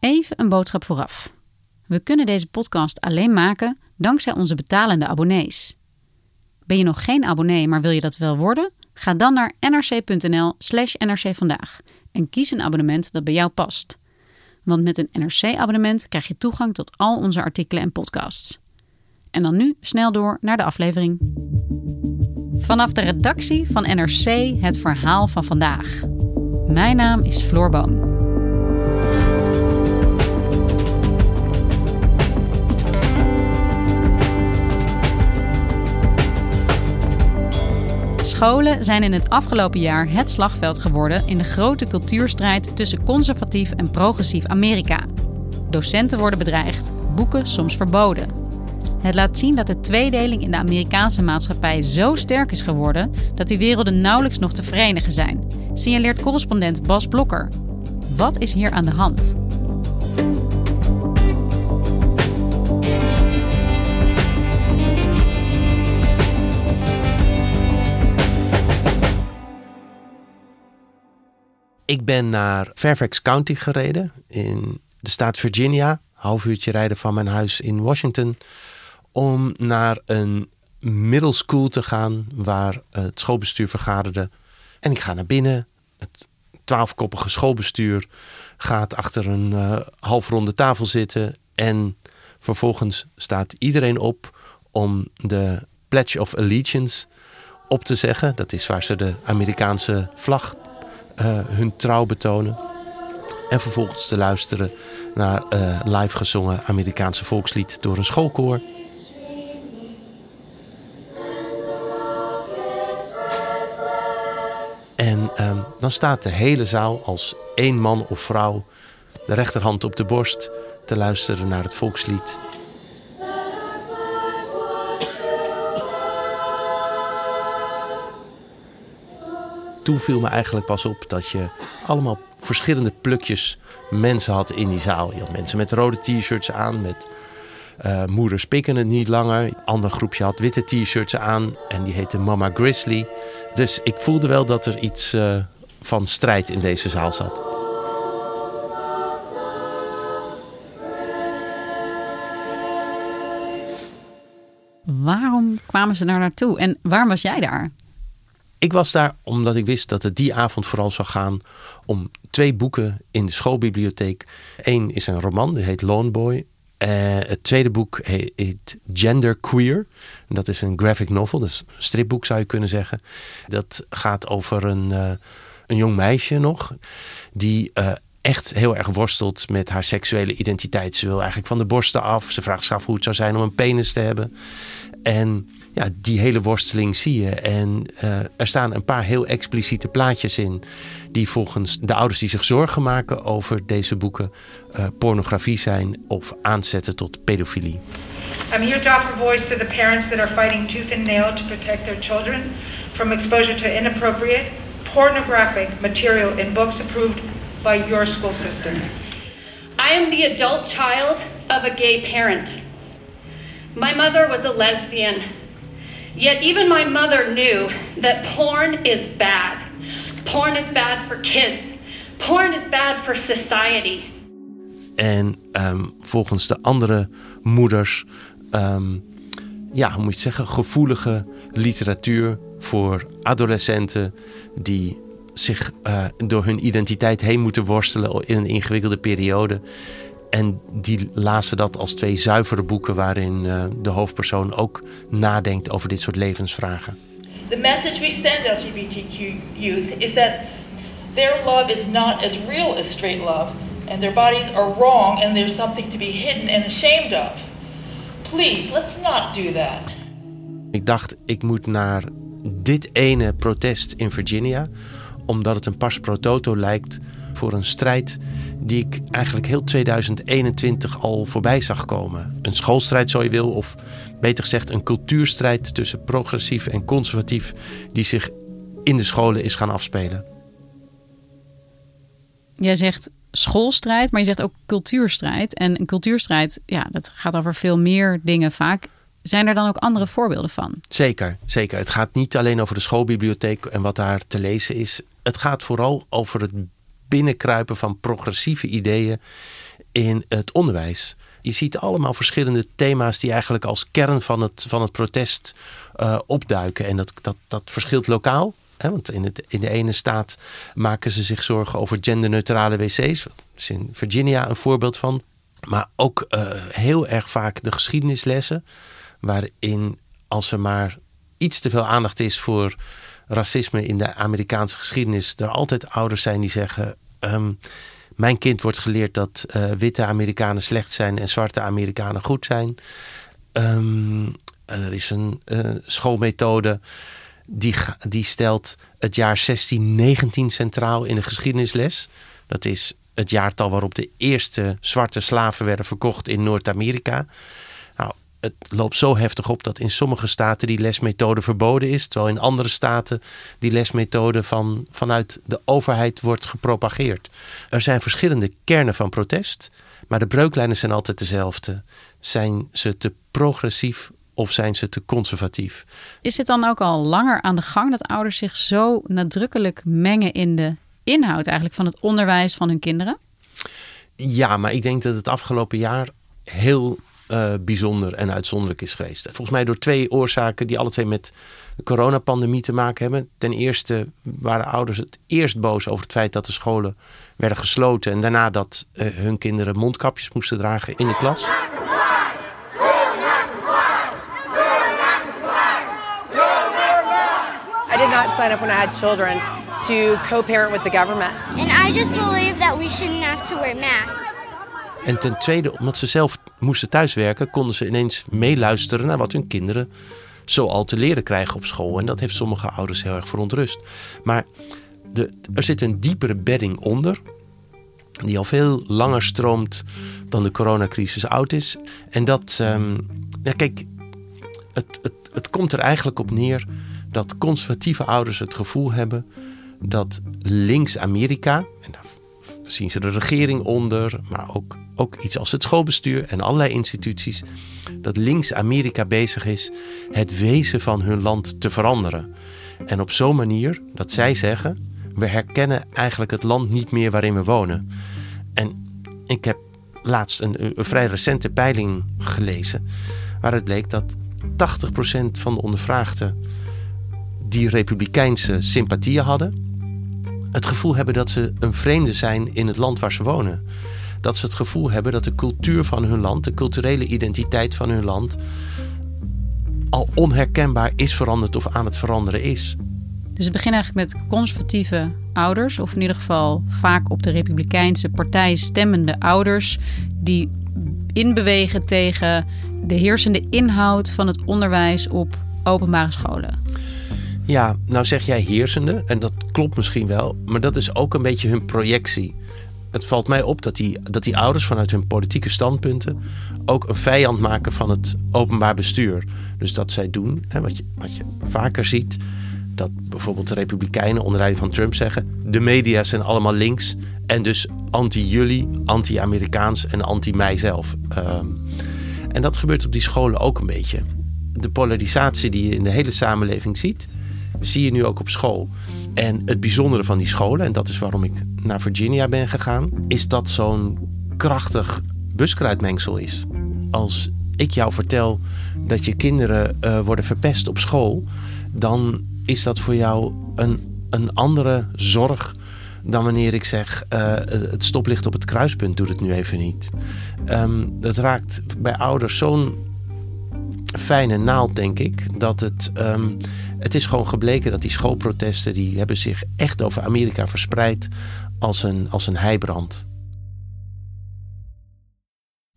Even een boodschap vooraf. We kunnen deze podcast alleen maken dankzij onze betalende abonnees. Ben je nog geen abonnee, maar wil je dat wel worden? Ga dan naar nrc.nl/slash nrcvandaag en kies een abonnement dat bij jou past. Want met een NRC-abonnement krijg je toegang tot al onze artikelen en podcasts. En dan nu snel door naar de aflevering. Vanaf de redactie van NRC het verhaal van vandaag. Mijn naam is Floor Boon. Scholen zijn in het afgelopen jaar het slagveld geworden in de grote cultuurstrijd tussen conservatief en progressief Amerika. Docenten worden bedreigd, boeken soms verboden. Het laat zien dat de tweedeling in de Amerikaanse maatschappij zo sterk is geworden dat die werelden nauwelijks nog te verenigen zijn, signaleert correspondent Bas Blokker. Wat is hier aan de hand? Ik ben naar Fairfax County gereden in de staat Virginia. Half uurtje rijden van mijn huis in Washington. Om naar een middle school te gaan waar het schoolbestuur vergaderde. En ik ga naar binnen. Het twaalfkoppige schoolbestuur gaat achter een uh, halfronde tafel zitten. En vervolgens staat iedereen op om de Pledge of Allegiance op te zeggen. Dat is waar ze de Amerikaanse vlag uh, hun trouw betonen. En vervolgens te luisteren naar uh, live gezongen Amerikaanse volkslied door een schoolkoor. En um, dan staat de hele zaal als één man of vrouw, de rechterhand op de borst, te luisteren naar het volkslied. Toen viel me eigenlijk pas op dat je allemaal verschillende plukjes mensen had in die zaal. Je had mensen met rode t-shirts aan, met uh, moeders pikken het niet langer. Een ander groepje had witte t-shirts aan en die heette Mama Grizzly. Dus ik voelde wel dat er iets uh, van strijd in deze zaal zat. Waarom kwamen ze daar naartoe en waarom was jij daar? Ik was daar omdat ik wist dat het die avond vooral zou gaan om twee boeken in de schoolbibliotheek. Eén is een roman, die heet Lawn Boy. Uh, het tweede boek heet Gender Queer. Dat is een graphic novel, dus een stripboek zou je kunnen zeggen. Dat gaat over een, uh, een jong meisje nog, die uh, echt heel erg worstelt met haar seksuele identiteit. Ze wil eigenlijk van de borsten af. Ze vraagt zich af hoe het zou zijn om een penis te hebben. En ja, die hele worsteling zie je. En uh, er staan een paar heel expliciete plaatjes in. Die volgens de ouders die zich zorgen maken over deze boeken uh, pornografie zijn of aanzetten tot pedofilie. I'm here to offer voice to the parents that are fighting tooth and nail to protect their children from exposure to inappropriate pornographic material in books approved by your school system. I am the adult child of a gay parent. My mother was a lesbian. Yet even my mother knew that porn is bad. Porn is bad for kids. Porn is bad for society. En um, volgens de andere moeders, um, ja, hoe moet je zeggen, gevoelige literatuur voor adolescenten die zich uh, door hun identiteit heen moeten worstelen in een ingewikkelde periode. En die lazen dat als twee zuivere boeken waarin uh, de hoofdpersoon ook nadenkt over dit soort levensvragen. The message we send LGBTQ youth is that their love is not as real as straight love and their bodies are wrong and there's something to be hidden and ashamed of. Please, let's not do that. Ik dacht, ik moet naar dit ene protest in Virginia, omdat het een pas pro toto lijkt voor een strijd die ik eigenlijk heel 2021 al voorbij zag komen. Een schoolstrijd, zo je wil, of beter gezegd een cultuurstrijd tussen progressief en conservatief, die zich in de scholen is gaan afspelen. Jij zegt schoolstrijd, maar je zegt ook cultuurstrijd. En een cultuurstrijd, ja, dat gaat over veel meer dingen vaak. Zijn er dan ook andere voorbeelden van? Zeker, zeker. Het gaat niet alleen over de schoolbibliotheek en wat daar te lezen is. Het gaat vooral over het binnenkruipen van progressieve ideeën in het onderwijs. Je ziet allemaal verschillende thema's die eigenlijk als kern van het, van het protest uh, opduiken. En dat, dat, dat verschilt lokaal. Hè, want in, het, in de ene staat maken ze zich zorgen over genderneutrale wc's. Dat is in Virginia een voorbeeld van. Maar ook uh, heel erg vaak de geschiedenislessen. Waarin als er maar iets te veel aandacht is voor racisme in de Amerikaanse geschiedenis. Er altijd ouders zijn die zeggen. Um, mijn kind wordt geleerd dat uh, witte Amerikanen slecht zijn en zwarte Amerikanen goed zijn. Um, er is een uh, schoolmethode die, die stelt het jaar 1619 centraal in de geschiedenisles. Dat is het jaartal waarop de eerste zwarte slaven werden verkocht in Noord-Amerika. Het loopt zo heftig op dat in sommige staten die lesmethode verboden is, terwijl in andere staten die lesmethode van, vanuit de overheid wordt gepropageerd. Er zijn verschillende kernen van protest, maar de breuklijnen zijn altijd dezelfde. Zijn ze te progressief of zijn ze te conservatief? Is het dan ook al langer aan de gang dat ouders zich zo nadrukkelijk mengen in de inhoud eigenlijk van het onderwijs van hun kinderen? Ja, maar ik denk dat het afgelopen jaar heel uh, bijzonder en uitzonderlijk is geweest. Volgens mij door twee oorzaken die alle twee met de coronapandemie te maken hebben. Ten eerste waren ouders het eerst boos over het feit dat de scholen werden gesloten. En daarna dat uh, hun kinderen mondkapjes moesten dragen in de klas. I did not sign up when I had children to co-parent with the government. And I just believe that we shouldn't have to wear masks. En ten tweede, omdat ze zelf moesten thuiswerken, konden ze ineens meeluisteren naar wat hun kinderen zo al te leren krijgen op school. En dat heeft sommige ouders heel erg verontrust. Maar er zit een diepere bedding onder, die al veel langer stroomt dan de coronacrisis oud is. En dat, um, ja, kijk, het, het, het komt er eigenlijk op neer dat conservatieve ouders het gevoel hebben dat links-Amerika, en zien ze de regering onder, maar ook, ook iets als het schoolbestuur en allerlei instituties, dat links-Amerika bezig is het wezen van hun land te veranderen. En op zo'n manier dat zij zeggen: we herkennen eigenlijk het land niet meer waarin we wonen. En ik heb laatst een, een vrij recente peiling gelezen, waaruit bleek dat 80% van de ondervraagden die republikeinse sympathieën hadden, het gevoel hebben dat ze een vreemde zijn in het land waar ze wonen. Dat ze het gevoel hebben dat de cultuur van hun land, de culturele identiteit van hun land, al onherkenbaar is veranderd of aan het veranderen is. Dus het begint eigenlijk met conservatieve ouders, of in ieder geval vaak op de Republikeinse partij stemmende ouders, die inbewegen tegen de heersende inhoud van het onderwijs op openbare scholen. Ja, nou zeg jij heersende, en dat klopt misschien wel, maar dat is ook een beetje hun projectie. Het valt mij op dat die, dat die ouders vanuit hun politieke standpunten ook een vijand maken van het openbaar bestuur. Dus dat zij doen, hè, wat, je, wat je vaker ziet, dat bijvoorbeeld de Republikeinen onder leiding van Trump zeggen: de media zijn allemaal links en dus anti-jullie, anti-Amerikaans en anti-mijzelf. Um, en dat gebeurt op die scholen ook een beetje. De polarisatie die je in de hele samenleving ziet, zie je nu ook op school. En het bijzondere van die scholen, en dat is waarom ik naar Virginia ben gegaan, is dat zo'n krachtig buskruidmengsel is. Als ik jou vertel dat je kinderen uh, worden verpest op school, dan is dat voor jou een, een andere zorg dan wanneer ik zeg: uh, het stoplicht op het kruispunt doet het nu even niet. Um, dat raakt bij ouders zo'n fijne naald, denk ik, dat het. Um, het is gewoon gebleken dat die schoolprotesten. die hebben zich echt over Amerika verspreid als een, als een heibrand.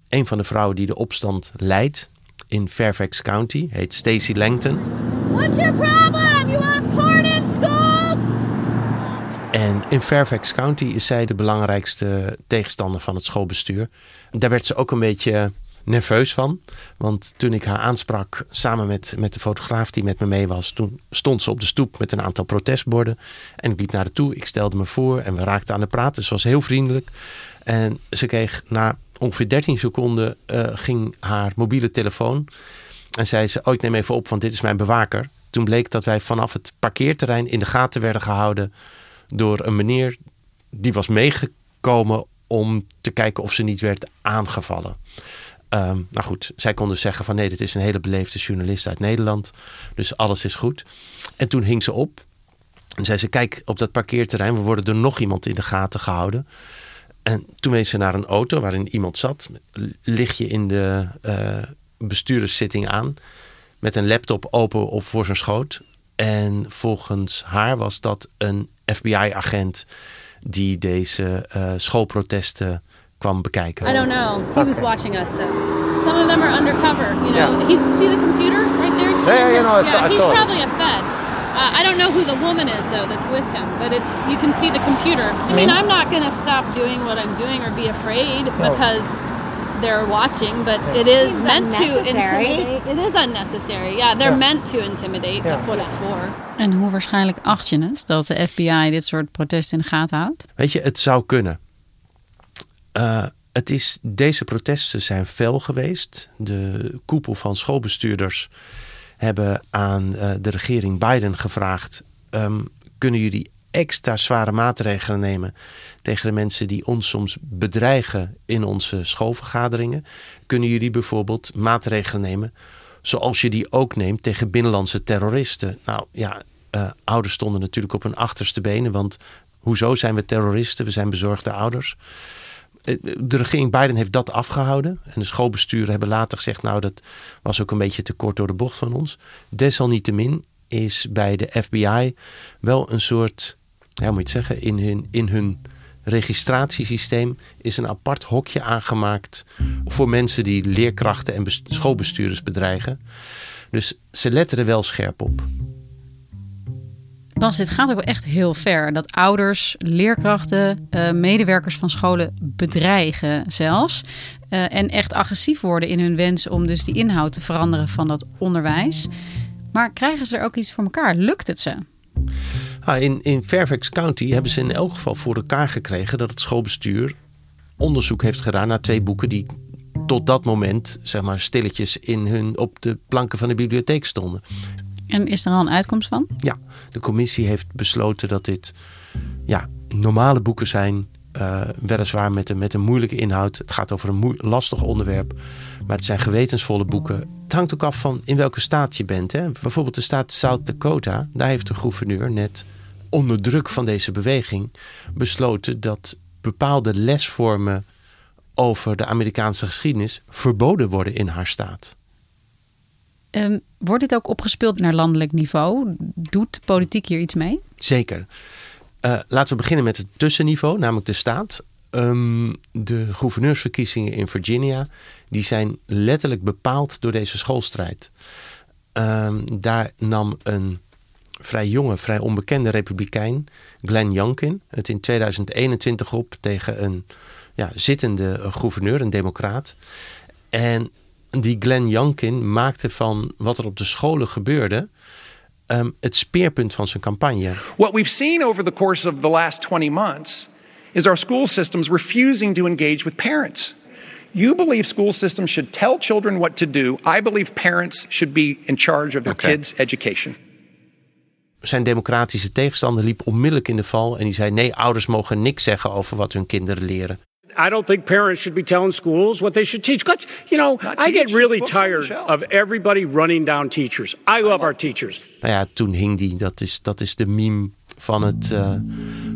Een van de vrouwen die de opstand leidt in Fairfax County heet Stacey Langton. What's your problem? You want in schools? En in Fairfax County is zij de belangrijkste tegenstander van het schoolbestuur. Daar werd ze ook een beetje nerveus van. Want toen ik haar aansprak samen met, met de fotograaf die met me mee was, toen stond ze op de stoep met een aantal protestborden. En ik liep naar haar toe, ik stelde me voor en we raakten aan de praat. Dus ze was heel vriendelijk. En ze kreeg na ongeveer 13 seconden uh, ging haar mobiele telefoon. En zei ze, oh ik neem even op, want dit is mijn bewaker. Toen bleek dat wij vanaf het parkeerterrein in de gaten werden gehouden door een meneer die was meegekomen om te kijken of ze niet werd aangevallen. Um, nou goed, zij konden zeggen van nee, dit is een hele beleefde journalist uit Nederland. Dus alles is goed. En toen hing ze op. En zei ze, kijk op dat parkeerterrein, we worden door nog iemand in de gaten gehouden. En toen wees ze naar een auto waarin iemand zat. Lig je in de uh, bestuurderszitting aan. Met een laptop open op voor zijn schoot. En volgens haar was dat een FBI-agent die deze uh, schoolprotesten kwam bekijken. I don't know. He was watching us though. Some of them are undercover. You know, yeah. he's see the computer right there. Yeah, yeah, you know, I saw, yeah, I he's saw probably a Fed. Uh, I don't know who the woman is though that's with him, but it's you can see the computer. I mean, I'm not going to stop doing what I'm doing or be afraid no. because they're watching, but it is meant to intimidate. It is unnecessary. Yeah, they're yeah. meant to intimidate. That's what it's for. En hoe waarschijnlijk acht je het dat de FBI dit soort protesten in de gaten houdt? Weet je, het zou kunnen. Uh, het is, deze protesten zijn fel geweest. De koepel van schoolbestuurders hebben aan uh, de regering Biden gevraagd: um, kunnen jullie extra zware maatregelen nemen tegen de mensen die ons soms bedreigen in onze schoolvergaderingen? Kunnen jullie bijvoorbeeld maatregelen nemen zoals je die ook neemt tegen binnenlandse terroristen? Nou ja, uh, ouders stonden natuurlijk op hun achterste benen, want hoezo zijn we terroristen? We zijn bezorgde ouders. De regering Biden heeft dat afgehouden. En de schoolbesturen hebben later gezegd: Nou, dat was ook een beetje te kort door de bocht van ons. Desalniettemin is bij de FBI wel een soort, ja, moet je het zeggen, in hun, in hun registratiesysteem is een apart hokje aangemaakt voor mensen die leerkrachten en schoolbestuurders bedreigen. Dus ze letten er wel scherp op. Bas, dit gaat ook echt heel ver. Dat ouders, leerkrachten, uh, medewerkers van scholen bedreigen zelfs. Uh, en echt agressief worden in hun wens om dus die inhoud te veranderen van dat onderwijs. Maar krijgen ze er ook iets voor elkaar? Lukt het ze? Ah, in, in Fairfax County hebben ze in elk geval voor elkaar gekregen dat het schoolbestuur onderzoek heeft gedaan naar twee boeken die tot dat moment zeg maar stilletjes in hun, op de planken van de bibliotheek stonden. En is er al een uitkomst van? Ja, de commissie heeft besloten dat dit ja, normale boeken zijn. Uh, weliswaar met een, met een moeilijke inhoud. Het gaat over een lastig onderwerp. Maar het zijn gewetensvolle boeken. Het hangt ook af van in welke staat je bent. Hè? Bijvoorbeeld de staat South Dakota. Daar heeft de gouverneur net onder druk van deze beweging besloten dat bepaalde lesvormen over de Amerikaanse geschiedenis verboden worden in haar staat. Um, wordt dit ook opgespeeld naar landelijk niveau? Doet politiek hier iets mee? Zeker. Uh, laten we beginnen met het tussenniveau, namelijk de staat. Um, de gouverneursverkiezingen in Virginia, die zijn letterlijk bepaald door deze schoolstrijd. Um, daar nam een vrij jonge, vrij onbekende republikein, Glenn Youngkin, het in 2021 op tegen een ja, zittende gouverneur, een democraat. En die Glenn Youngkin maakte van wat er op de scholen gebeurde um, het speerpunt van zijn campagne. What we've seen over the course of the last 20 months is our school systems refusing to engage with parents. You believe school systems should tell children what to do. I believe parents should be in charge of their okay. kids' education. Zijn democratische tegenstander liep onmiddellijk in de val en die zei: nee, ouders mogen niks zeggen over wat hun kinderen leren. I don't think parents should be telling schools what they should teach. Because, you know, I get really tired of everybody running down teachers. I love our teachers. Nou ja, toen hing die, dat is, dat is de meme van, het, uh,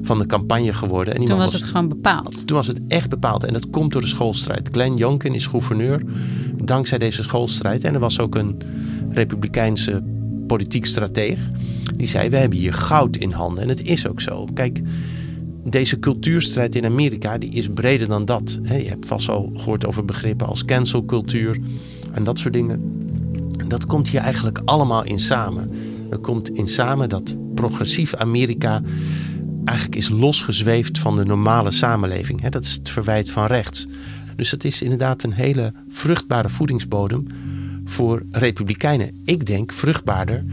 van de campagne geworden. En Toen was, was het gewoon bepaald. Toen was het echt bepaald. En dat komt door de schoolstrijd. Glenn Youngkin is gouverneur dankzij deze schoolstrijd. En er was ook een republikeinse politiek strateeg. Die zei, we hebben hier goud in handen. En het is ook zo. Kijk, deze cultuurstrijd in Amerika die is breder dan dat. je hebt vast wel gehoord over begrippen als cancelcultuur en dat soort dingen. Dat komt hier eigenlijk allemaal in samen. Er komt in samen dat progressief Amerika eigenlijk is losgezweefd van de normale samenleving. Dat is het verwijt van rechts. Dus het is inderdaad een hele vruchtbare voedingsbodem voor republikeinen. Ik denk vruchtbaarder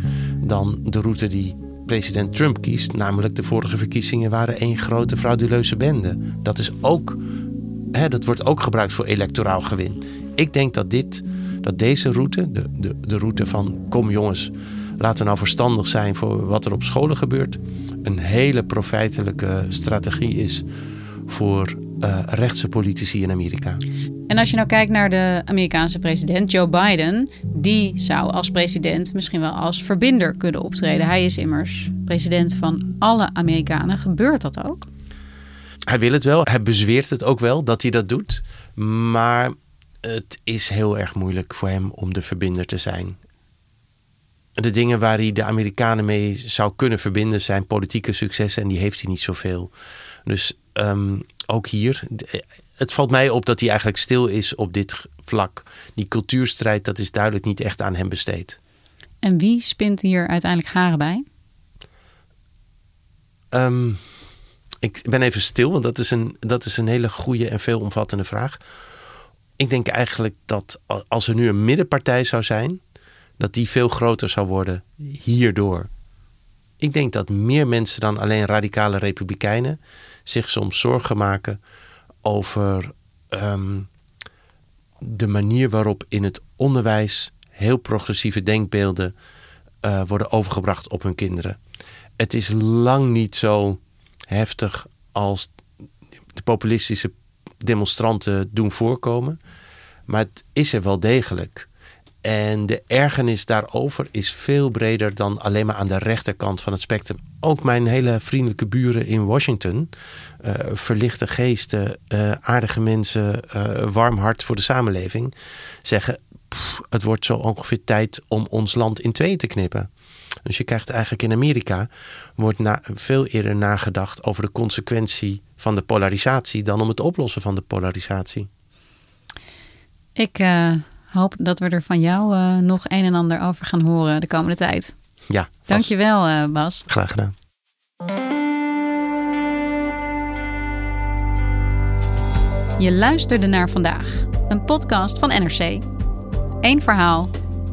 dan de route die president Trump kiest. Namelijk de vorige verkiezingen waren één grote frauduleuze bende. Dat, is ook, hè, dat wordt ook gebruikt voor electoraal gewin. Ik denk dat, dit, dat deze route, de, de, de route van kom jongens, laten we nou verstandig zijn voor wat er op scholen gebeurt, een hele profijtelijke strategie is voor uh, rechtse politici in Amerika. En als je nou kijkt naar de Amerikaanse president Joe Biden, die zou als president misschien wel als verbinder kunnen optreden. Hij is immers president van alle Amerikanen. Gebeurt dat ook? Hij wil het wel. Hij bezweert het ook wel dat hij dat doet. Maar het is heel erg moeilijk voor hem om de verbinder te zijn. De dingen waar hij de Amerikanen mee zou kunnen verbinden zijn politieke successen en die heeft hij niet zoveel. Dus um, ook hier, het valt mij op dat hij eigenlijk stil is op dit vlak. Die cultuurstrijd, dat is duidelijk niet echt aan hem besteed. En wie spint hier uiteindelijk garen bij? Ehm, ik ben even stil, want dat is, een, dat is een hele goede en veelomvattende vraag. Ik denk eigenlijk dat als er nu een middenpartij zou zijn, dat die veel groter zou worden hierdoor. Ik denk dat meer mensen dan alleen radicale republikeinen zich soms zorgen maken over ehm, de manier waarop in het onderwijs heel progressieve denkbeelden uh, worden overgebracht op hun kinderen. Het is lang niet zo heftig als de populistische demonstranten doen voorkomen, maar het is er wel degelijk. En de ergernis daarover is veel breder dan alleen maar aan de rechterkant van het spectrum. Ook mijn hele vriendelijke buren in Washington, uh, verlichte geesten, uh, aardige mensen, uh, warm hart voor de samenleving, zeggen: het wordt zo ongeveer tijd om ons land in twee te knippen. Dus je krijgt eigenlijk in Amerika wordt na, veel eerder nagedacht over de consequentie van de polarisatie dan om het oplossen van de polarisatie. Ik hoop dat we er van jou uh, nog een en ander over gaan horen de komende tijd. Ja. Vast. Dankjewel, uh, Bas. Graag gedaan. Je luisterde naar vandaag, een podcast van NRC. Eén verhaal,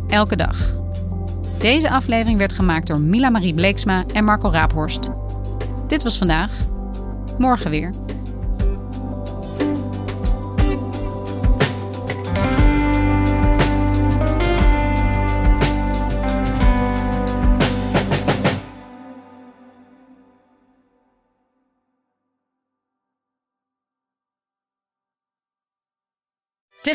elke dag. Deze aflevering werd gemaakt door Mila Marie Bleeksma en Marco Raaphorst. Dit was vandaag. Morgen weer.